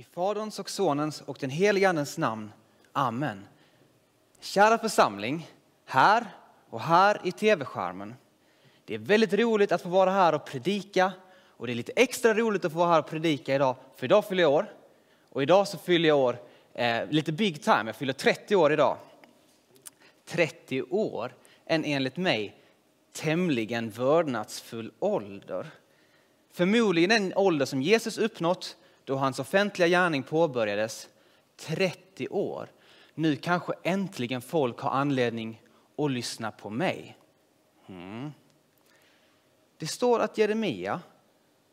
I Faderns och Sonens och den helige Andens namn. Amen. Kära församling, här och här i tv-skärmen. Det är väldigt roligt att få vara här och predika och det är lite extra roligt att få vara här och predika idag, för idag fyller jag år. Och idag så fyller jag år eh, lite big time, jag fyller 30 år idag. 30 år, en enligt mig tämligen vördnadsfull ålder. Förmodligen den ålder som Jesus uppnått då hans offentliga gärning påbörjades. 30 år. Nu kanske äntligen folk har anledning att lyssna på mig. Mm. Det står att Jeremia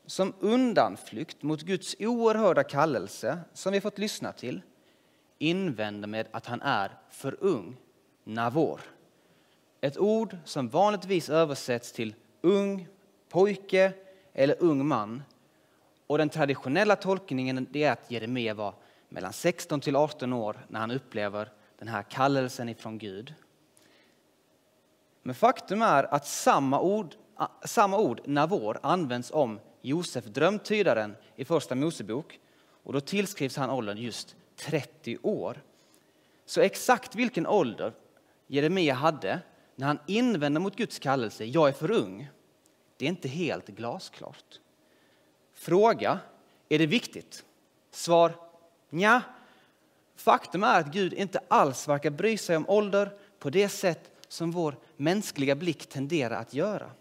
som undanflykt mot Guds oerhörda kallelse som vi fått lyssna till invänder med att han är för ung, navor. Ett ord som vanligtvis översätts till ung pojke eller ung man. Och den traditionella tolkningen är att Jeremia var mellan 16 till 18 år när han upplever den här kallelsen ifrån Gud. Men faktum är att samma ord, samma ord navor används om Josef drömtydaren i första Mosebok och då tillskrivs han åldern just 30 år. Så exakt vilken ålder Jeremia hade när han invänder mot Guds kallelse, jag är för ung, det är inte helt glasklart. Fråga, är det viktigt? Svar, ja. Faktum är att Gud inte alls verkar bry sig om ålder på det sätt som vår mänskliga blick tenderar att göra.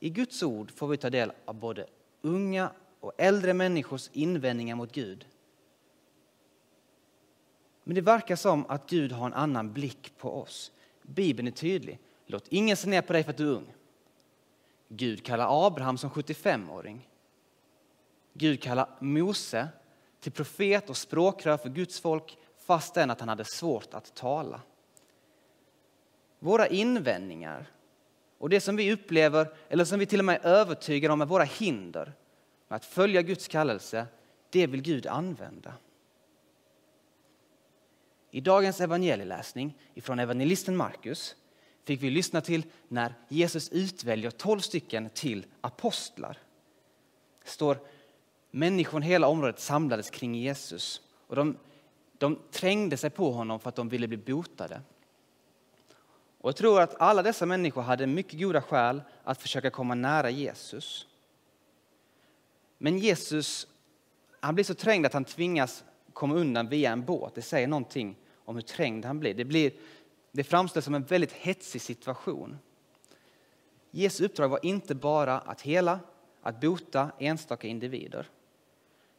I Guds ord får vi ta del av både unga och äldre människors invändningar mot Gud. Men det verkar som att Gud har en annan blick på oss. Bibeln är tydlig. Låt ingen se ner på dig för att du är ung. Gud kallar Abraham som 75-åring. Gud kallar Mose till profet och språkrör för Guds folk fastän att han hade svårt att tala. Våra invändningar och det som vi upplever, eller som vi till och med är övertygade om är våra hinder med att följa Guds kallelse, det vill Gud använda. I dagens evangelieläsning från evangelisten Markus fick vi lyssna till när Jesus utväljer tolv stycken till apostlar. Det står människor från hela området samlades kring Jesus och de, de trängde sig på honom för att de ville bli botade. Och jag tror att alla dessa människor hade mycket goda skäl att försöka komma nära Jesus. Men Jesus han blir så trängd att han tvingas komma undan via en båt. Det säger någonting om hur trängd han blir. Det, blir, det framställs som en väldigt hetsig situation. Jesu uppdrag var inte bara att hela, att bota enstaka individer.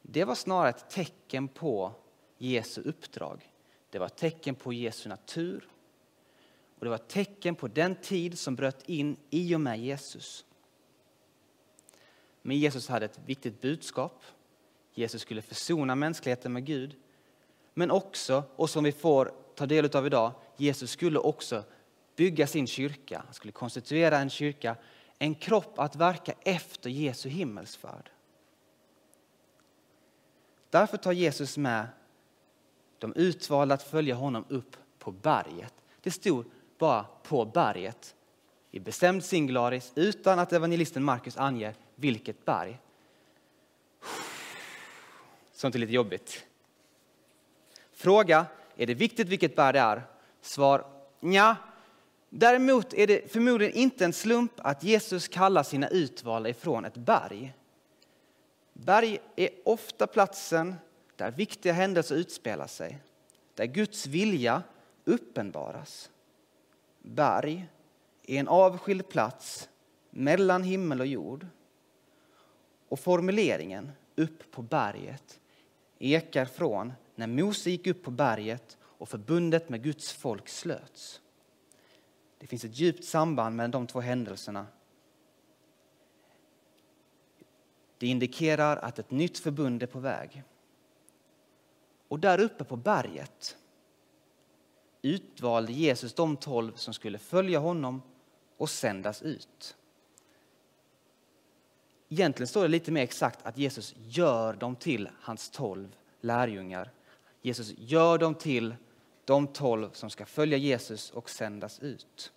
Det var snarare ett tecken på Jesu uppdrag. Det var ett tecken på Jesu natur och det var ett tecken på den tid som bröt in i och med Jesus. Men Jesus hade ett viktigt budskap. Jesus skulle försona mänskligheten med Gud. Men också, och som vi får ta del av idag, Jesus skulle också bygga sin kyrka. Han skulle konstituera en kyrka, en kropp att verka efter Jesu himmelsfärd. Därför tar Jesus med de utvalda att följa honom upp på berget. Det stod bara på berget i bestämd singularis utan att evangelisten Markus anger vilket berg. Sånt är lite jobbigt. Fråga, är det viktigt vilket berg det är? Svar, ja. Däremot är det förmodligen inte en slump att Jesus kallar sina utvalda ifrån ett berg. Berg är ofta platsen där viktiga händelser utspelar sig, där Guds vilja uppenbaras. Berg är en avskild plats mellan himmel och jord. Och formuleringen upp på berget ekar från när Mose gick upp på berget och förbundet med Guds folk slöts. Det finns ett djupt samband mellan de två händelserna. Det indikerar att ett nytt förbund är på väg. Och där uppe på berget utvalde Jesus de tolv som skulle följa honom och sändas ut. Egentligen står det lite mer exakt att Jesus gör dem till hans tolv lärjungar. Jesus gör dem till de tolv som ska följa Jesus och sändas ut.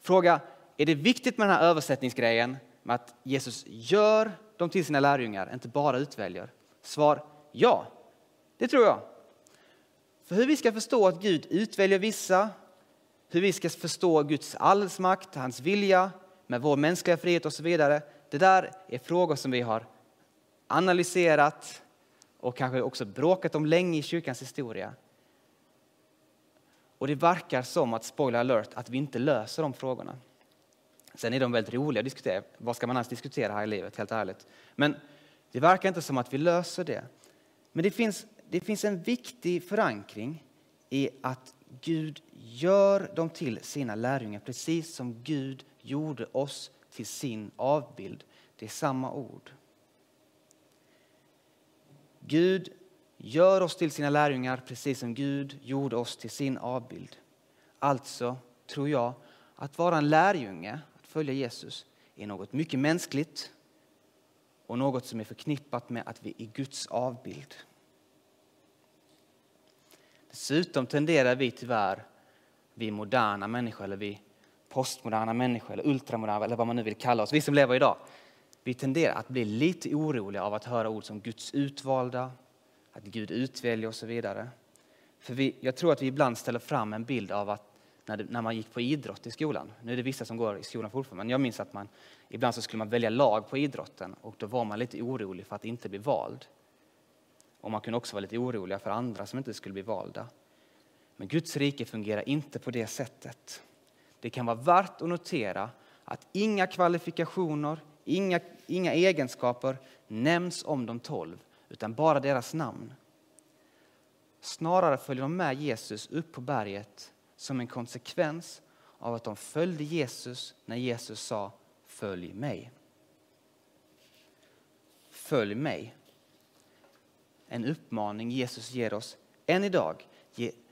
Fråga, är det viktigt med den här översättningsgrejen med att Jesus gör dem till sina lärjungar, inte bara utväljer? Svar ja, det tror jag. För hur vi ska förstå att Gud utväljer vissa, hur vi ska förstå Guds allsmakt, hans vilja med vår mänskliga frihet och så vidare. Det där är frågor som vi har analyserat och kanske också bråkat om länge i kyrkans historia. Och det verkar som att, spoiler alert, att vi inte löser de frågorna. Sen är de väldigt roliga att diskutera. Vad ska man ens diskutera här i livet, helt ärligt? Men det verkar inte som att vi löser det. Men det finns, det finns en viktig förankring i att Gud gör dem till sina lärjungar precis som Gud gjorde oss till sin avbild. Det är samma ord. Gud gör oss till sina lärjungar precis som Gud gjorde oss till sin avbild. Alltså tror jag att vara en lärjunge, följa Jesus, är något mycket mänskligt och något som är förknippat med att vi är Guds avbild. Dessutom tenderar vi tyvärr, vi moderna människor eller vi postmoderna människor eller ultramoderna eller vad man nu vill kalla oss, vi som lever idag. Vi tenderar att bli lite oroliga av att höra ord som Guds utvalda, att Gud utväljer och så vidare. För vi, jag tror att vi ibland ställer fram en bild av att när, det, när man gick på idrott i skolan, nu är det vissa som går i skolan fortfarande, men jag minns att man ibland så skulle man välja lag på idrotten och då var man lite orolig för att inte bli vald. Och man kunde också vara lite orolig för andra som inte skulle bli valda. Men Guds rike fungerar inte på det sättet. Det kan vara värt att notera att inga kvalifikationer, inga, inga egenskaper nämns om de tolv, utan bara deras namn. Snarare följer de med Jesus upp på berget som en konsekvens av att de följde Jesus när Jesus sa följ mig. Följ mig. En uppmaning Jesus ger oss än idag.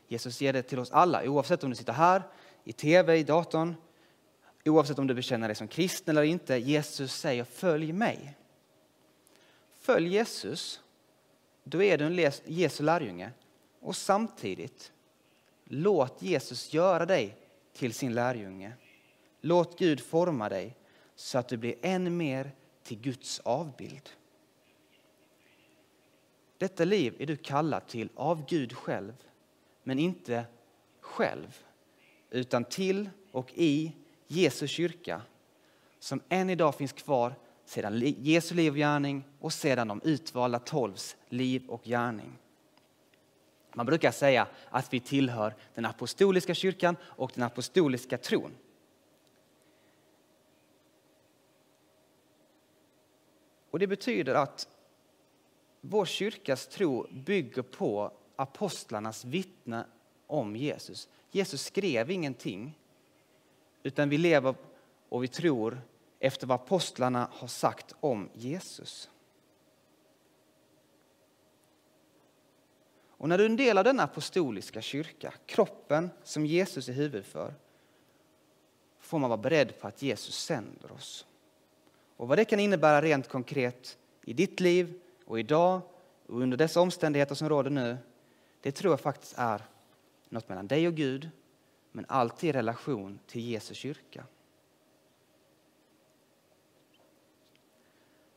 Jesus ger det till oss alla, oavsett om du sitter här, i tv, i datorn, oavsett om du bekänner dig som kristen eller inte. Jesus säger följ mig. Följ Jesus, då är du en Jesu lärjunge. Och samtidigt, låt Jesus göra dig till sin lärjunge. Låt Gud forma dig så att du blir än mer till Guds avbild. Detta liv är du kallad till av Gud själv, men inte själv, utan till och i Jesu kyrka som än idag finns kvar sedan Jesu liv och gärning och sedan de utvalda tolvs liv och gärning. Man brukar säga att vi tillhör den apostoliska kyrkan och den apostoliska tron. Och Det betyder att vår kyrkas tro bygger på apostlarnas vittne om Jesus. Jesus skrev ingenting, utan vi lever och vi tror efter vad apostlarna har sagt om Jesus. Och när du är en del av denna apostoliska kyrka, kroppen som Jesus är huvud för, får man vara beredd på att Jesus sänder oss. Och vad det kan innebära rent konkret i ditt liv och idag och under dessa omständigheter som råder nu, det tror jag faktiskt är något mellan dig och Gud, men alltid i relation till Jesu kyrka.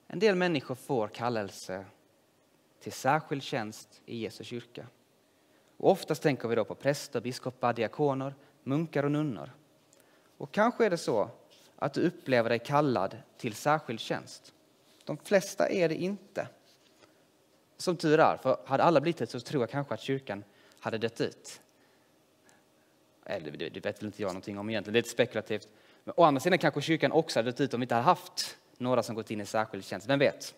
En del människor får kallelse till särskild tjänst i Jesu kyrka. Och oftast tänker vi då på präster, biskopar, diakoner, munkar och nunnor. Och kanske är det så att du upplever dig kallad till särskild tjänst. De flesta är det inte. Som tur är, för hade alla blivit det så tror jag kanske att kyrkan hade dött ut. Eller det, vet väl inte jag någonting om egentligen, det är lite spekulativt. Men å andra sidan kanske kyrkan också hade dött ut om vi inte hade haft några som gått in i särskild tjänst, vem vet?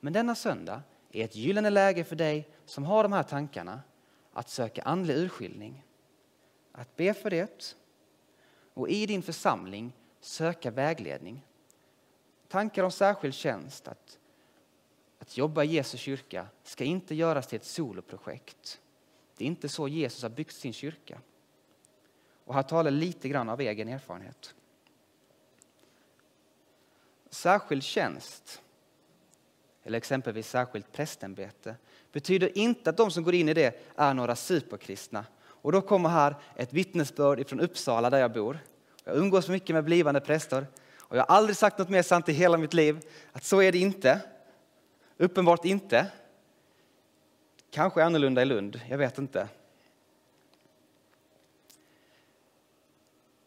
Men denna söndag är ett gyllene läge för dig som har de här tankarna att söka andlig urskiljning. Att be för det och i din församling söka vägledning. Tankar om särskild tjänst, att, att jobba i Jesu kyrka, ska inte göras till ett soloprojekt. Det är inte så Jesus har byggt sin kyrka. Och här talar lite grann av egen erfarenhet. Särskild tjänst, eller exempelvis särskilt prästämbete, betyder inte att de som går in i det är några superkristna. Och då kommer här ett vittnesbörd från Uppsala där jag bor. Jag umgås mycket med blivande präster och jag har aldrig sagt något mer sant i hela mitt liv att så är det inte. Uppenbart inte. Kanske annorlunda i Lund, jag vet inte.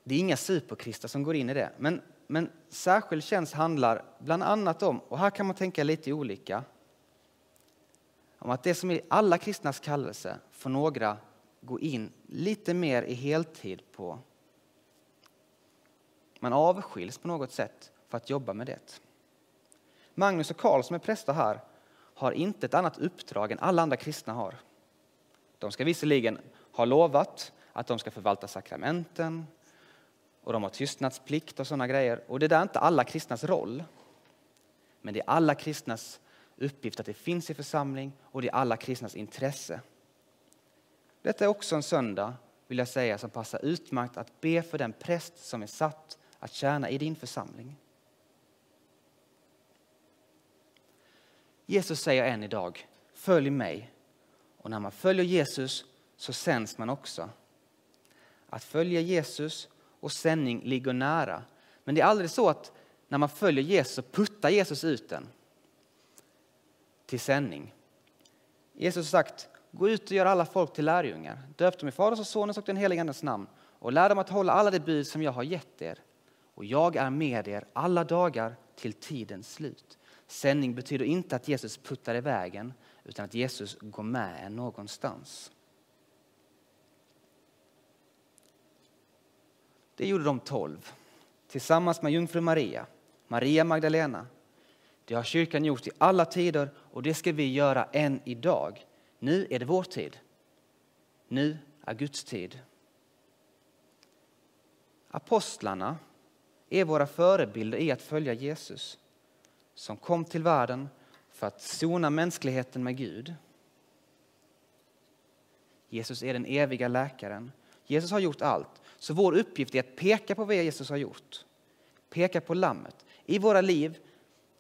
Det är inga superkristna som går in i det, men, men särskild tjänst handlar bland annat om, och här kan man tänka lite olika, om att det som är alla kristnas kallelse får några gå in lite mer i heltid på. Man avskiljs på något sätt för att jobba med det. Magnus och Karl som är präster här har inte ett annat uppdrag än alla andra kristna har. De ska visserligen ha lovat att de ska förvalta sakramenten och de har tystnadsplikt och sådana grejer. Och det där är inte alla kristnas roll. Men det är alla kristnas uppgift att det finns i församling och det är alla kristnas intresse. Detta är också en söndag, vill jag säga, som passar utmärkt att be för den präst som är satt att tjäna i din församling. Jesus säger än idag, följ mig. Och när man följer Jesus så sänds man också. Att följa Jesus och sändning ligger nära. Men det är aldrig så att när man följer Jesus så puttar Jesus ut den till sändning. Jesus har sagt, gå ut och gör alla folk till lärjungar. Döp dem i Faderns och Sonens och den helige Andes namn och lär dem att hålla alla de bud som jag har gett er. Och jag är med er alla dagar till tidens slut. Sändning betyder inte att Jesus puttar iväg en, utan att Jesus går med en någonstans. Det gjorde de tolv tillsammans med jungfru Maria, Maria Magdalena. Det har kyrkan gjort i alla tider och det ska vi göra än idag. Nu är det vår tid. Nu är Guds tid. Apostlarna är våra förebilder i att följa Jesus som kom till världen för att sona mänskligheten med Gud. Jesus är den eviga läkaren. Jesus har gjort allt. Så vår uppgift är att peka på vad Jesus har gjort. Peka på lammet. I våra liv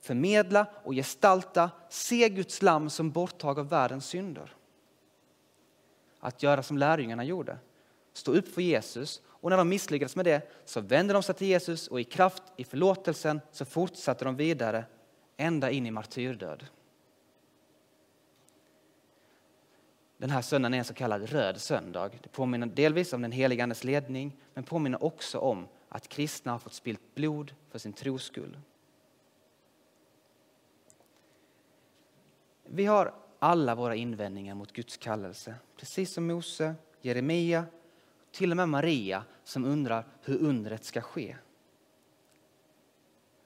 förmedla och gestalta, se Guds lamm som borttag av världens synder. Att göra som lärjungarna gjorde. Stå upp för Jesus och när de misslyckades med det så vände de sig till Jesus och i kraft i förlåtelsen så fortsatte de vidare ända in i martyrdöd. Den här söndagen är en så kallad röd söndag. Det påminner delvis om den heliga Andes ledning men påminner också om att kristna har fått spilt blod för sin tros skull. Vi har alla våra invändningar mot Guds kallelse, precis som Mose, Jeremia, till och med Maria som undrar hur undret ska ske.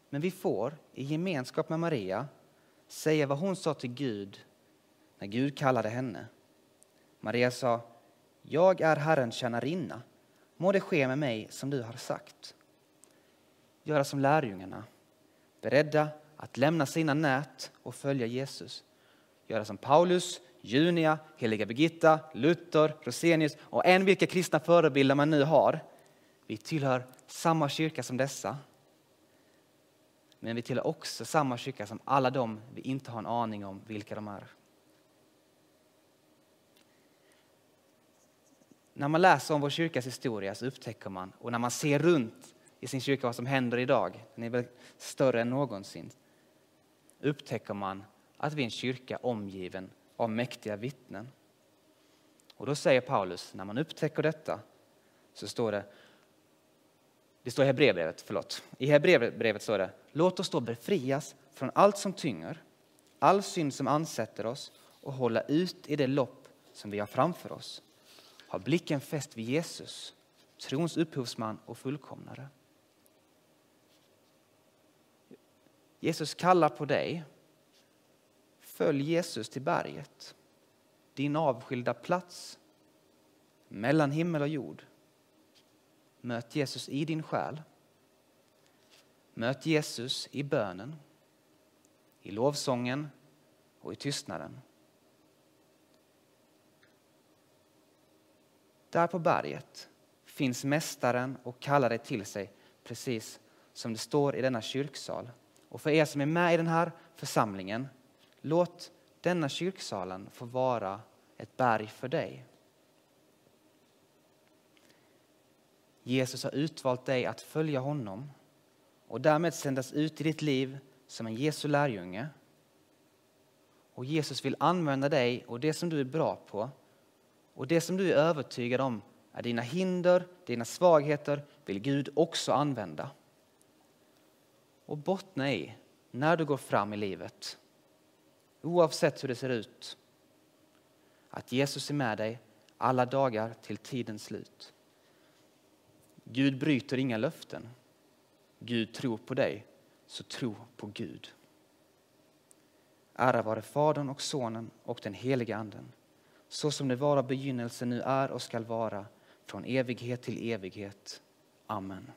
Men vi får i gemenskap med Maria säga vad hon sa till Gud när Gud kallade henne. Maria sa, jag är Herrens tjänarinna. Må det ske med mig som du har sagt. Göra som lärjungarna, beredda att lämna sina nät och följa Jesus. Göra som Paulus, Junia, heliga Birgitta, Luther, Rosenius och än vilka kristna förebilder man nu har. Vi tillhör samma kyrka som dessa men vi tillhör också samma kyrka som alla de vi inte har en aning om vilka de är. När man läser om vår kyrkas historia så upptäcker man, och när man ser runt i sin kyrka vad som händer idag, den är väl större än någonsin, upptäcker man att vi är en kyrka omgiven av mäktiga vittnen. Och då säger Paulus, när man upptäcker detta, så står det det står i Hebreerbrevet, förlåt. I Hebreerbrevet står det, låt oss då befrias från allt som tynger, all synd som ansätter oss och hålla ut i det lopp som vi har framför oss. Ha blicken fäst vid Jesus, trons upphovsman och fullkomnare. Jesus kallar på dig. Följ Jesus till berget, din avskilda plats mellan himmel och jord. Möt Jesus i din själ. Möt Jesus i bönen, i lovsången och i tystnaden. Där på berget finns Mästaren och kallar dig till sig precis som det står i denna kyrksal. Och för er som är med i den här församlingen, låt denna kyrksalen få vara ett berg för dig. Jesus har utvalt dig att följa honom och därmed sändas ut i ditt liv som en Jesu lärjunge. Och Jesus vill använda dig och det som du är bra på och det som du är övertygad om är dina hinder, dina svagheter vill Gud också använda. Och bottna i, när du går fram i livet, oavsett hur det ser ut, att Jesus är med dig alla dagar till tidens slut. Gud bryter inga löften. Gud tror på dig, så tro på Gud. Ära vare Fadern och Sonen och den helige Anden, så som det var av begynnelsen, nu är och skall vara, från evighet till evighet. Amen.